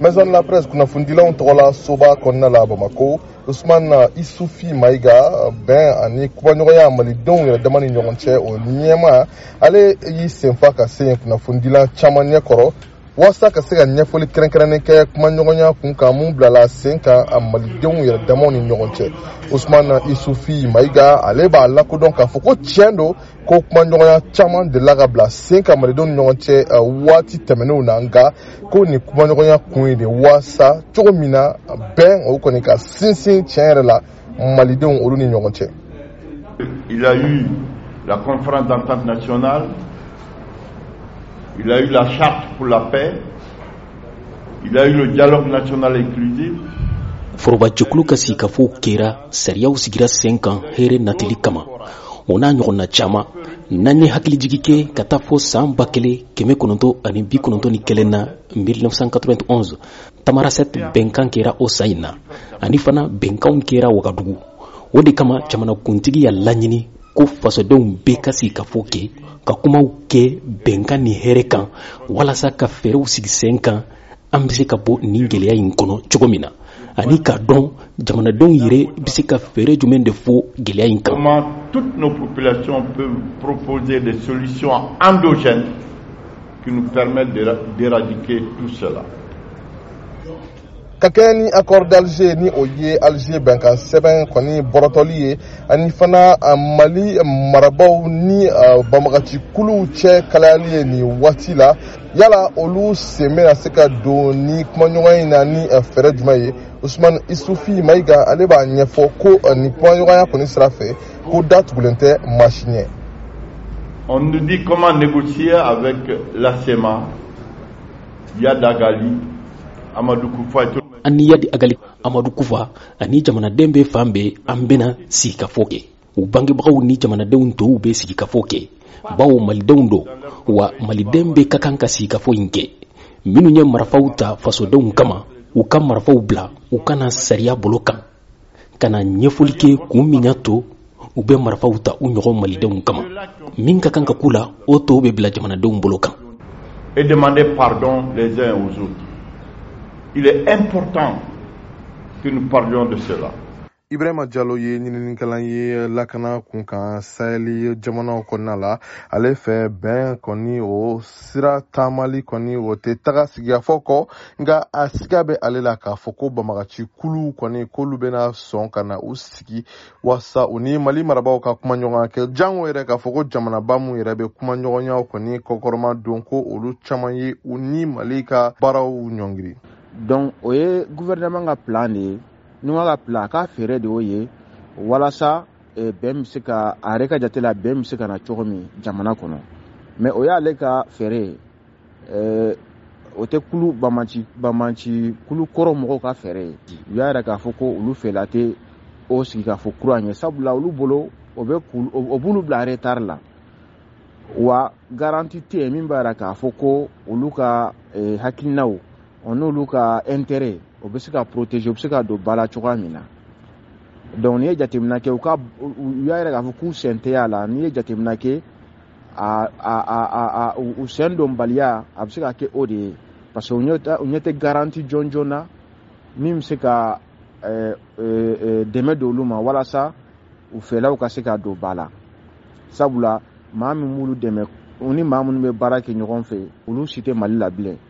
maison la presse kunnafonidilaw tɔgɔ la soba kɔnɔna la bamako usumana isufi maiga bɛn ani kumaɲɔgɔnya malidenw yɛrɛ dama ni ɲɔgɔn cɛ o ɲɛma ale y'i senfa ka se yen kunnafonidilan caman ɲɛ kɔrɔ walasa ka se ka ɲɛfɔli kɛrɛnkɛrɛnnen kɛ kumaɲɔgɔnya kun kan mun bilala sen kan a malidenw yɛrɛ damaw ni ɲɔgɔn cɛ usumana isufi maiga ale b'a lakodɔn k'a fɔ ko tiɲɛ don ko kuma ɲɔgɔnya caman delila ka bila sen ka malidenw ni ɲɔgɔn cɛ waati tɛmɛnenw na nka ko nin kumaɲɔgɔnya kun ye de waasa cogo min na bɛn o kɔni ka sinsin tiɲɛ yɛrɛ la malidenw olu ni ɲɔgɔn cɛ Il a eu la conférence d'entente nationale, il a eu la charte pour la paix, forobajɛkulu ka sigikafow kɛra sariyaw sigira sen kan hɛrɛ natili kama o n'a ɲɔgɔn na caman n'an ye hakilijigi kɛ ka taa fɔ saan ba kelen kɛmɛ kɔnɔntɔ ani bi kɔnɔntɔ ni kelen na 1991 tamarasɛt bɛnkan kɛra o sa in na ani fana bɛnkanw kɛra wagadugu o de kama jamanakuntigi y'a laɲini ko fasodenw bɛ ka sigi ka fɔ kɛ ka kumaw kɛ bɛnkan ni hɛrɛ kan walasa ka fɛɛrɛw sigi sen kan an bɛ se ka bɔ nin gɛlɛya in kɔnɔ cogo min na ani k'a dɔn jamanadenw yɛrɛ bɛ se ka fɛɛrɛ jumɛn de fɔ gɛlɛya in kan. toutes nos populations peuvent proposer des solutions endogènes qui nous permettent d'éradiquer tout cela. ka kɛɲɛ ni accord d'Alger ni o ye Alger bɛnkan sɛbɛn kɔni bɔrɔtɔli ye ani fana Mali marabaw ni banbagaci kuluw cɛ kalayali ye nin waati la yala olu sen bɛna se ka don ni kumaɲɔgɔnya in na ni fɛɛrɛ jumɛn ye Usman Isufi Mayiga ale b'a ɲɛfɔ ko nin kumaɲɔgɔnya kɔni sira fɛ ko da tugulen tɛ maa si ɲɛ On nous dit comment négocier avec la CEMA ya dagali amadu kufa an ni yadi agali amadu kufa ani jamanaden bɛ fan bɛɛ an bɛna sigikafɔ kɛ u bangebagaw ni jamanadenw tɔw bɛ sigikafɔ kɛ bawo malidenw don wa maliden bɛ ka kan ka sigikafɔ in kɛ minnu ye marifaw ta fasodenw kama u ka marifaw bila u kana sariya bolo kan ka na ɲɛfɔli kɛ kun min y'a to u bɛ marifaw ta u ɲɔgɔn malidenw kama min ka kan ka k'u la o tɔw bɛ bila jamanadenw bolo kan et demander pardon les uns aux autres il est important que nous parlions de cela ibrahima jalo ye ɲininikɛlan ye lakana kun kan sahɛli jamanaw kɔnɔna la ale fɛ bɛn kɔni o sira taamali kɔni o tɛ taga sigiyafɔ kɔ nka a siga bɛ ale la k'a fɔ ko bamagaci kuluw kɔni k'olu bɛna sɔn ka na u sigi walasa u ni mali marabaaw ka kuma ɲɔgɔn kɛ jango yɛrɛ k'a fɔ ko jamanaba minnu yɛrɛ bɛ kuma ɲɔgɔnyaw kɔni kɔkɔrɔma don ko olu caman ye u ni mali ka baaraw ɲɔngiri donc o ye gouvernement ka plan de ye numa ka plan a ka feere de y'o ye walasa bɛn bɛ se ka a yɛrɛ ka jate la bɛn bɛ se ka na cogo min jamana kɔnɔ mɛ o y'ale ka fɛɛrɛ ye o tɛ kulu bamaci bamaci kulu kɔrɔ mɔgɔw ka fɛɛrɛ ye u y'a yɛrɛ k'a fɔ ko olu fɛla tɛ o sigi k'a fɔ kura ye sabula olu bolo o bɛ o b'olu bila are tari la wa garanti tɛ yen min b'a jira k'a fɔ ko olu ka hakilinaw ɔ n'olu ka intérêt o bɛ se ka protéger u bɛ se ka don ba la cogoya min na donc n'i ye jateminɛ kɛ u ka u y'a yɛrɛ k'a fɔ k'u sɛn tɛ a la n'i ye jateminɛ kɛ a a a a u sɛn donbaliya a bɛ se ka kɛ o de ye parce que u ɲɛ tɛ u ɲɛ tɛ garanti jɔn jɔn na min bɛ se ka ɛɛ ɛɛ dɛmɛ don olu ma walasa u fɛlaw ka se ka don ba la sabula maa min b'olu dɛmɛ u ni maa minnu bɛ baara kɛ ɲɔgɔn fɛ olu si tɛ mali la bilen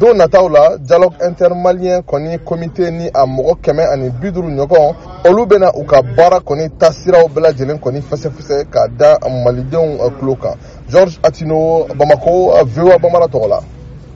don nataw la dialogue intermalien kɔni komite ni a mɔgɔ kɛmɛ ani bi duru ɲɔgɔn olu bena u ka baara kɔni tasiraw bɛɛ lajɛlen kɔni fɛsɛfɛsɛ ka da malidenw tulo kan george atino bamako voa bamara tɔgɔ la